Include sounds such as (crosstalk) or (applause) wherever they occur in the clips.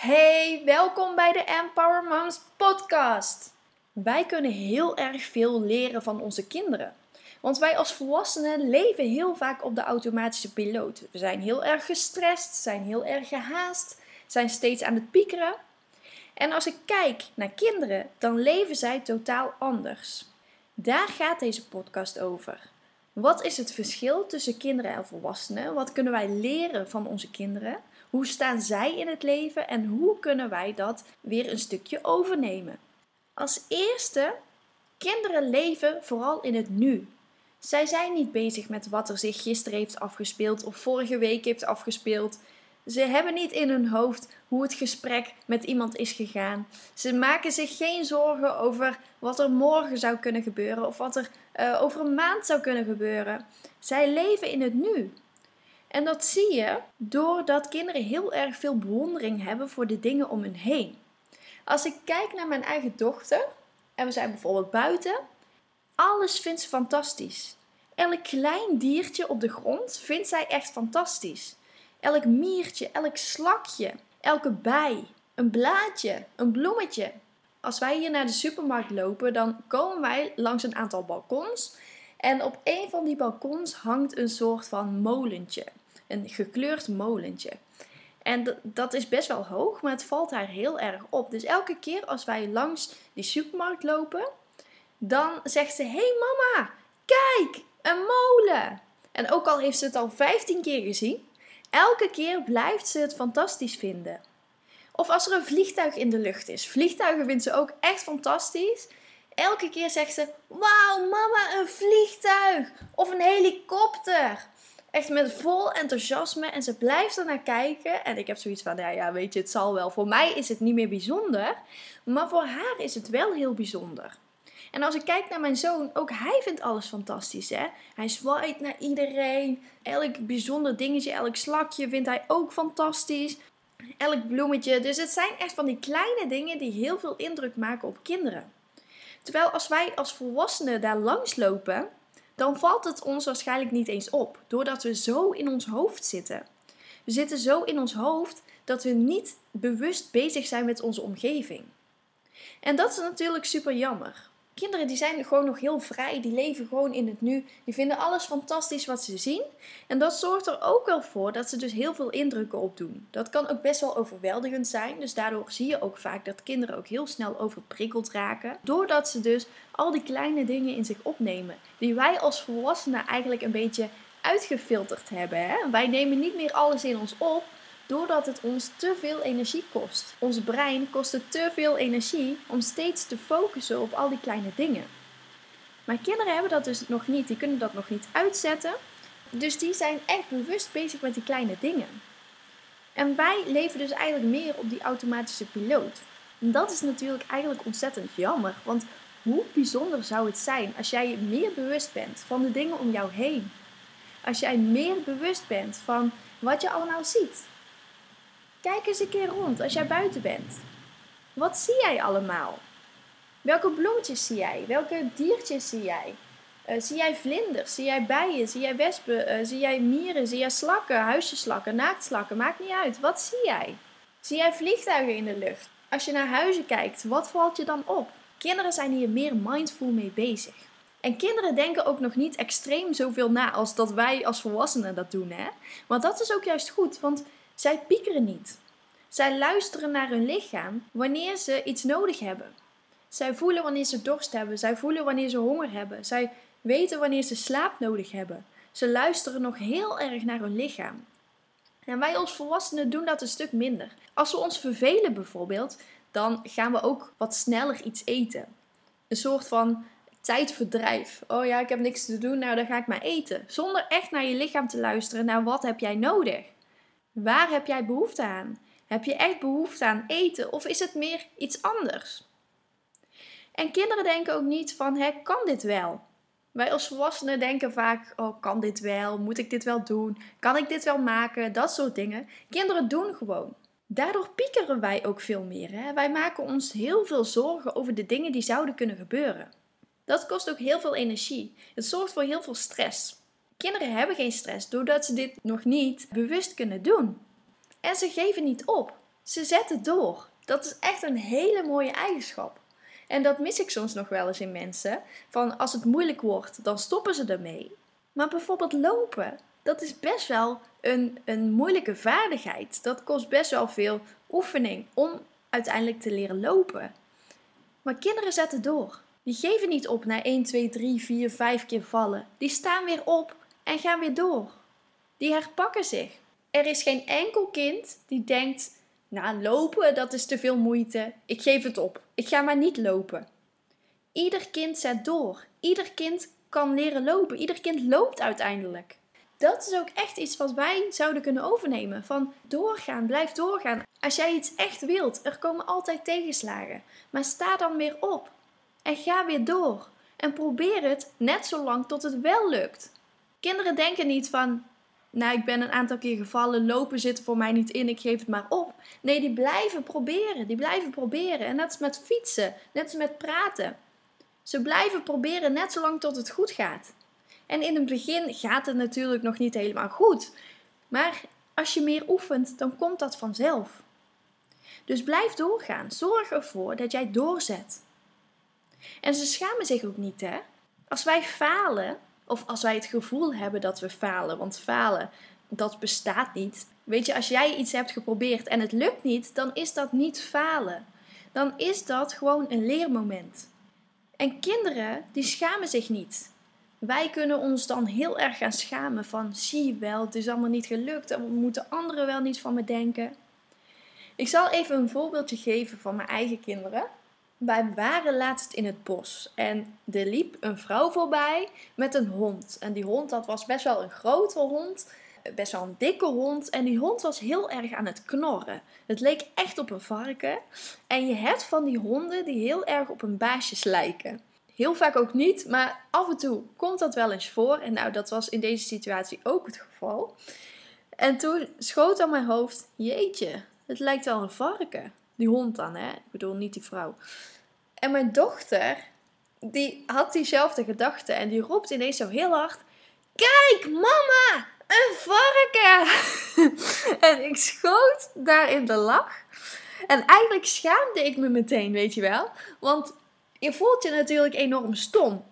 Hey, welkom bij de Empower Moms podcast. Wij kunnen heel erg veel leren van onze kinderen. Want wij als volwassenen leven heel vaak op de automatische piloot. We zijn heel erg gestrest, zijn heel erg gehaast, zijn steeds aan het piekeren. En als ik kijk naar kinderen, dan leven zij totaal anders. Daar gaat deze podcast over. Wat is het verschil tussen kinderen en volwassenen? Wat kunnen wij leren van onze kinderen? Hoe staan zij in het leven en hoe kunnen wij dat weer een stukje overnemen? Als eerste, kinderen leven vooral in het nu. Zij zijn niet bezig met wat er zich gisteren heeft afgespeeld of vorige week heeft afgespeeld. Ze hebben niet in hun hoofd hoe het gesprek met iemand is gegaan. Ze maken zich geen zorgen over wat er morgen zou kunnen gebeuren of wat er uh, over een maand zou kunnen gebeuren. Zij leven in het nu. En dat zie je doordat kinderen heel erg veel bewondering hebben voor de dingen om hen heen. Als ik kijk naar mijn eigen dochter en we zijn bijvoorbeeld buiten, alles vindt ze fantastisch. Elk klein diertje op de grond vindt zij echt fantastisch. Elk miertje, elk slakje, elke bij, een blaadje, een bloemetje. Als wij hier naar de supermarkt lopen, dan komen wij langs een aantal balkons. En op een van die balkons hangt een soort van molentje. Een gekleurd molentje. En dat is best wel hoog, maar het valt haar heel erg op. Dus elke keer als wij langs die supermarkt lopen, dan zegt ze: Hey mama, kijk, een molen. En ook al heeft ze het al 15 keer gezien, elke keer blijft ze het fantastisch vinden. Of als er een vliegtuig in de lucht is. Vliegtuigen vindt ze ook echt fantastisch. Elke keer zegt ze: Wauw, mama, een vliegtuig! Of een helikopter! Echt met vol enthousiasme en ze blijft er naar kijken. En ik heb zoiets van: nou ja, weet je, het zal wel. Voor mij is het niet meer bijzonder, maar voor haar is het wel heel bijzonder. En als ik kijk naar mijn zoon, ook hij vindt alles fantastisch. Hè? Hij zwaait naar iedereen. Elk bijzonder dingetje, elk slakje vindt hij ook fantastisch. Elk bloemetje. Dus het zijn echt van die kleine dingen die heel veel indruk maken op kinderen. Terwijl als wij als volwassenen daar langs lopen, dan valt het ons waarschijnlijk niet eens op. Doordat we zo in ons hoofd zitten. We zitten zo in ons hoofd dat we niet bewust bezig zijn met onze omgeving. En dat is natuurlijk super jammer kinderen die zijn gewoon nog heel vrij. Die leven gewoon in het nu. Die vinden alles fantastisch wat ze zien. En dat zorgt er ook wel voor dat ze dus heel veel indrukken opdoen. Dat kan ook best wel overweldigend zijn. Dus daardoor zie je ook vaak dat kinderen ook heel snel overprikkeld raken. Doordat ze dus al die kleine dingen in zich opnemen. Die wij als volwassenen eigenlijk een beetje uitgefilterd hebben. Hè? Wij nemen niet meer alles in ons op doordat het ons te veel energie kost. Ons brein kost het te veel energie om steeds te focussen op al die kleine dingen. Maar kinderen hebben dat dus nog niet, die kunnen dat nog niet uitzetten. Dus die zijn echt bewust bezig met die kleine dingen. En wij leven dus eigenlijk meer op die automatische piloot. En dat is natuurlijk eigenlijk ontzettend jammer, want hoe bijzonder zou het zijn als jij meer bewust bent van de dingen om jou heen? Als jij meer bewust bent van wat je allemaal ziet, Kijk eens een keer rond als jij buiten bent. Wat zie jij allemaal? Welke bloemetjes zie jij? Welke diertjes zie jij? Uh, zie jij vlinders? Zie jij bijen? Zie jij wespen? Uh, zie jij mieren? Zie jij slakken? Huisjeslakken? Naaktslakken? Maakt niet uit. Wat zie jij? Zie jij vliegtuigen in de lucht? Als je naar huizen kijkt, wat valt je dan op? Kinderen zijn hier meer mindful mee bezig. En kinderen denken ook nog niet extreem zoveel na als dat wij als volwassenen dat doen. Hè? Maar dat is ook juist goed, want zij piekeren niet. Zij luisteren naar hun lichaam wanneer ze iets nodig hebben. Zij voelen wanneer ze dorst hebben. Zij voelen wanneer ze honger hebben. Zij weten wanneer ze slaap nodig hebben. Ze luisteren nog heel erg naar hun lichaam. En wij als volwassenen doen dat een stuk minder. Als we ons vervelen bijvoorbeeld, dan gaan we ook wat sneller iets eten. Een soort van tijdverdrijf. Oh ja, ik heb niks te doen, nou dan ga ik maar eten. Zonder echt naar je lichaam te luisteren naar wat heb jij nodig. Waar heb jij behoefte aan? Heb je echt behoefte aan eten of is het meer iets anders? En kinderen denken ook niet van, hè, kan dit wel? Wij als volwassenen denken vaak, oh, kan dit wel? Moet ik dit wel doen? Kan ik dit wel maken? Dat soort dingen. Kinderen doen gewoon. Daardoor piekeren wij ook veel meer. Hè? Wij maken ons heel veel zorgen over de dingen die zouden kunnen gebeuren. Dat kost ook heel veel energie. Het zorgt voor heel veel stress. Kinderen hebben geen stress doordat ze dit nog niet bewust kunnen doen. En ze geven niet op. Ze zetten door. Dat is echt een hele mooie eigenschap. En dat mis ik soms nog wel eens in mensen. Van als het moeilijk wordt, dan stoppen ze ermee. Maar bijvoorbeeld lopen, dat is best wel een, een moeilijke vaardigheid. Dat kost best wel veel oefening om uiteindelijk te leren lopen. Maar kinderen zetten door. Die geven niet op na 1, 2, 3, 4, 5 keer vallen. Die staan weer op en gaan weer door. Die herpakken zich. Er is geen enkel kind die denkt: Nou, lopen, dat is te veel moeite. Ik geef het op. Ik ga maar niet lopen. Ieder kind zet door. Ieder kind kan leren lopen. Ieder kind loopt uiteindelijk. Dat is ook echt iets wat wij zouden kunnen overnemen. Van doorgaan, blijf doorgaan. Als jij iets echt wilt, er komen altijd tegenslagen. Maar sta dan weer op. En ga weer door. En probeer het net zo lang tot het wel lukt. Kinderen denken niet van, nou ik ben een aantal keer gevallen, lopen zit voor mij niet in, ik geef het maar op. Nee, die blijven proberen, die blijven proberen. En dat is met fietsen, net als met praten. Ze blijven proberen net zo lang tot het goed gaat. En in het begin gaat het natuurlijk nog niet helemaal goed. Maar als je meer oefent, dan komt dat vanzelf. Dus blijf doorgaan. Zorg ervoor dat jij doorzet. En ze schamen zich ook niet, hè? Als wij falen, of als wij het gevoel hebben dat we falen, want falen, dat bestaat niet. Weet je, als jij iets hebt geprobeerd en het lukt niet, dan is dat niet falen. Dan is dat gewoon een leermoment. En kinderen, die schamen zich niet. Wij kunnen ons dan heel erg gaan schamen van, zie wel, het is allemaal niet gelukt en moeten anderen wel niet van me denken. Ik zal even een voorbeeldje geven van mijn eigen kinderen. Wij waren laatst in het bos en er liep een vrouw voorbij met een hond. En die hond, dat was best wel een grote hond, best wel een dikke hond. En die hond was heel erg aan het knorren. Het leek echt op een varken. En je hebt van die honden die heel erg op een baasjes lijken. Heel vaak ook niet, maar af en toe komt dat wel eens voor. En nou, dat was in deze situatie ook het geval. En toen schoot aan mijn hoofd, jeetje, het lijkt wel een varken. Die hond dan, hè? Ik bedoel, niet die vrouw. En mijn dochter, die had diezelfde gedachte en die roept ineens zo heel hard: Kijk, mama, een varken! (laughs) en ik schoot daar in de lach. En eigenlijk schaamde ik me meteen, weet je wel. Want je voelt je natuurlijk enorm stom.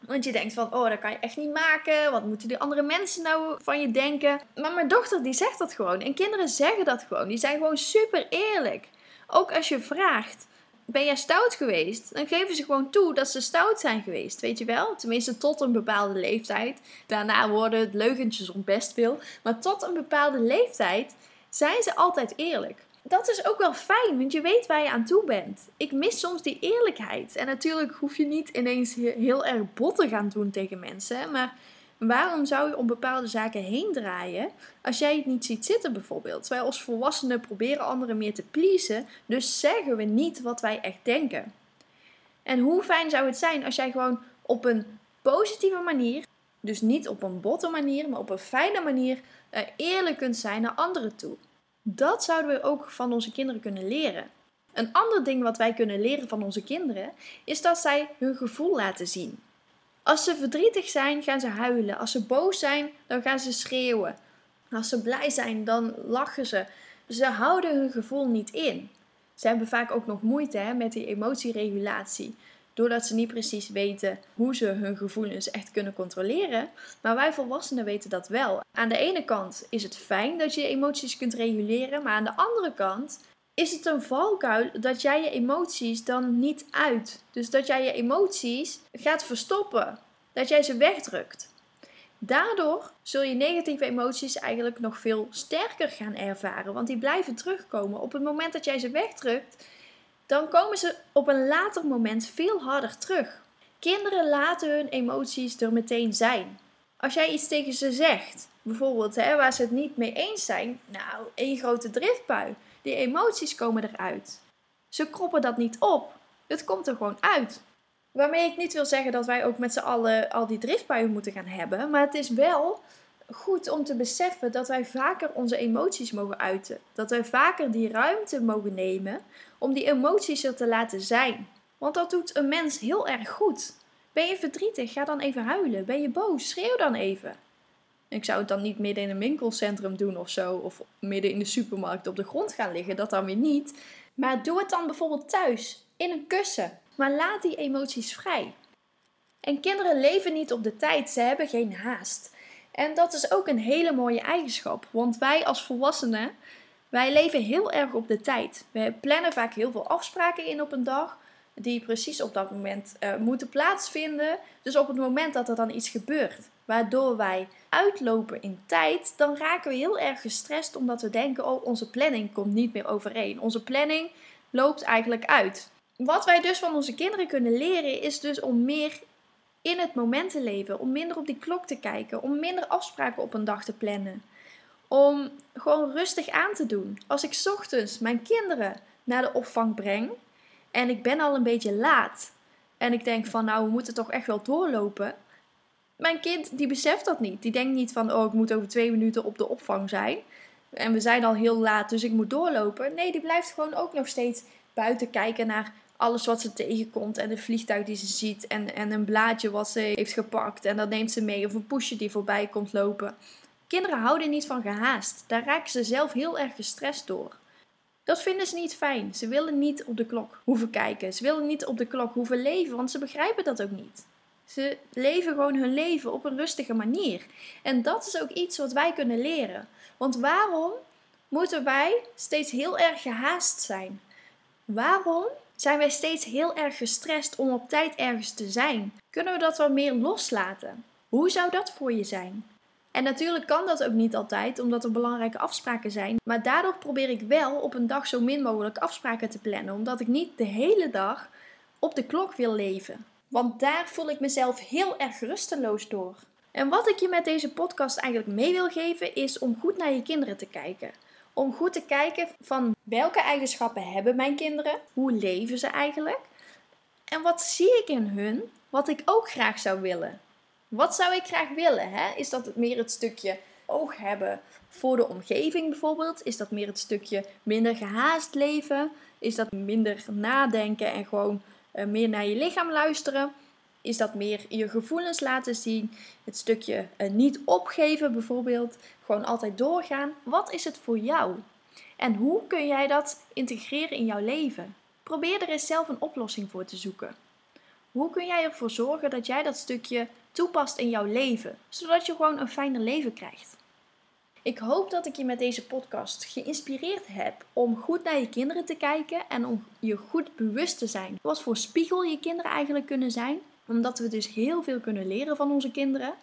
Want je denkt van, oh, dat kan je echt niet maken. Wat moeten die andere mensen nou van je denken? Maar mijn dochter, die zegt dat gewoon. En kinderen zeggen dat gewoon. Die zijn gewoon super eerlijk. Ook als je vraagt, ben jij stout geweest? Dan geven ze gewoon toe dat ze stout zijn geweest, weet je wel? Tenminste tot een bepaalde leeftijd. Daarna worden het leugentjes om best veel. Maar tot een bepaalde leeftijd zijn ze altijd eerlijk. Dat is ook wel fijn, want je weet waar je aan toe bent. Ik mis soms die eerlijkheid. En natuurlijk hoef je niet ineens heel erg bot te gaan doen tegen mensen. Maar Waarom zou je om bepaalde zaken heen draaien als jij het niet ziet zitten bijvoorbeeld? Wij als volwassenen proberen anderen meer te pleasen, dus zeggen we niet wat wij echt denken. En hoe fijn zou het zijn als jij gewoon op een positieve manier, dus niet op een botte manier, maar op een fijne manier uh, eerlijk kunt zijn naar anderen toe. Dat zouden we ook van onze kinderen kunnen leren. Een ander ding wat wij kunnen leren van onze kinderen is dat zij hun gevoel laten zien. Als ze verdrietig zijn, gaan ze huilen. Als ze boos zijn, dan gaan ze schreeuwen. Als ze blij zijn, dan lachen ze. Ze houden hun gevoel niet in. Ze hebben vaak ook nog moeite hè, met die emotieregulatie. Doordat ze niet precies weten hoe ze hun gevoelens echt kunnen controleren. Maar wij volwassenen weten dat wel. Aan de ene kant is het fijn dat je emoties kunt reguleren. Maar aan de andere kant is het een valkuil dat jij je emoties dan niet uit. Dus dat jij je emoties gaat verstoppen. Dat jij ze wegdrukt. Daardoor zul je negatieve emoties eigenlijk nog veel sterker gaan ervaren. Want die blijven terugkomen. Op het moment dat jij ze wegdrukt, dan komen ze op een later moment veel harder terug. Kinderen laten hun emoties er meteen zijn. Als jij iets tegen ze zegt, bijvoorbeeld hè, waar ze het niet mee eens zijn, nou, één grote driftbui die emoties komen eruit. Ze kroppen dat niet op. Het komt er gewoon uit. Waarmee ik niet wil zeggen dat wij ook met z'n allen al die driftbuien moeten gaan hebben. Maar het is wel goed om te beseffen dat wij vaker onze emoties mogen uiten. Dat wij vaker die ruimte mogen nemen om die emoties er te laten zijn. Want dat doet een mens heel erg goed. Ben je verdrietig? Ga dan even huilen. Ben je boos? Schreeuw dan even. Ik zou het dan niet midden in een winkelcentrum doen of zo. Of midden in de supermarkt op de grond gaan liggen. Dat dan weer niet. Maar doe het dan bijvoorbeeld thuis. In een kussen. Maar laat die emoties vrij. En kinderen leven niet op de tijd. Ze hebben geen haast. En dat is ook een hele mooie eigenschap. Want wij als volwassenen, wij leven heel erg op de tijd. We plannen vaak heel veel afspraken in op een dag. Die precies op dat moment uh, moeten plaatsvinden. Dus op het moment dat er dan iets gebeurt, waardoor wij uitlopen in tijd, dan raken we heel erg gestrest omdat we denken: oh, onze planning komt niet meer overeen. Onze planning loopt eigenlijk uit. Wat wij dus van onze kinderen kunnen leren is dus om meer in het moment te leven, om minder op die klok te kijken, om minder afspraken op een dag te plannen. Om gewoon rustig aan te doen. Als ik ochtends mijn kinderen naar de opvang breng en ik ben al een beetje laat en ik denk van nou we moeten toch echt wel doorlopen. Mijn kind die beseft dat niet. Die denkt niet van oh ik moet over twee minuten op de opvang zijn. En we zijn al heel laat dus ik moet doorlopen. Nee, die blijft gewoon ook nog steeds buiten kijken naar alles wat ze tegenkomt en een vliegtuig die ze ziet en, en een blaadje wat ze heeft gepakt en dat neemt ze mee of een poesje die voorbij komt lopen. Kinderen houden niet van gehaast. Daar raken ze zelf heel erg gestrest door. Dat vinden ze niet fijn. Ze willen niet op de klok hoeven kijken. Ze willen niet op de klok hoeven leven, want ze begrijpen dat ook niet. Ze leven gewoon hun leven op een rustige manier. En dat is ook iets wat wij kunnen leren. Want waarom moeten wij steeds heel erg gehaast zijn? Waarom zijn wij steeds heel erg gestrest om op tijd ergens te zijn? Kunnen we dat wat meer loslaten? Hoe zou dat voor je zijn? En natuurlijk kan dat ook niet altijd, omdat er belangrijke afspraken zijn. Maar daardoor probeer ik wel op een dag zo min mogelijk afspraken te plannen, omdat ik niet de hele dag op de klok wil leven. Want daar voel ik mezelf heel erg rusteloos door. En wat ik je met deze podcast eigenlijk mee wil geven, is om goed naar je kinderen te kijken om goed te kijken van welke eigenschappen hebben mijn kinderen, hoe leven ze eigenlijk en wat zie ik in hun wat ik ook graag zou willen. Wat zou ik graag willen? Hè? Is dat meer het stukje oog hebben voor de omgeving bijvoorbeeld? Is dat meer het stukje minder gehaast leven? Is dat minder nadenken en gewoon uh, meer naar je lichaam luisteren? Is dat meer je gevoelens laten zien? Het stukje uh, niet opgeven bijvoorbeeld. Gewoon altijd doorgaan. Wat is het voor jou? En hoe kun jij dat integreren in jouw leven? Probeer er eens zelf een oplossing voor te zoeken. Hoe kun jij ervoor zorgen dat jij dat stukje toepast in jouw leven, zodat je gewoon een fijner leven krijgt? Ik hoop dat ik je met deze podcast geïnspireerd heb om goed naar je kinderen te kijken en om je goed bewust te zijn wat voor spiegel je kinderen eigenlijk kunnen zijn omdat we dus heel veel kunnen leren van onze kinderen.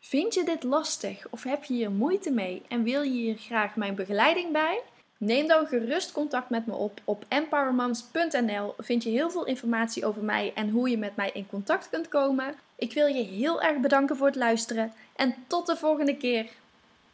Vind je dit lastig of heb je hier moeite mee en wil je hier graag mijn begeleiding bij? Neem dan gerust contact met me op. Op empowermoms.nl vind je heel veel informatie over mij en hoe je met mij in contact kunt komen. Ik wil je heel erg bedanken voor het luisteren en tot de volgende keer.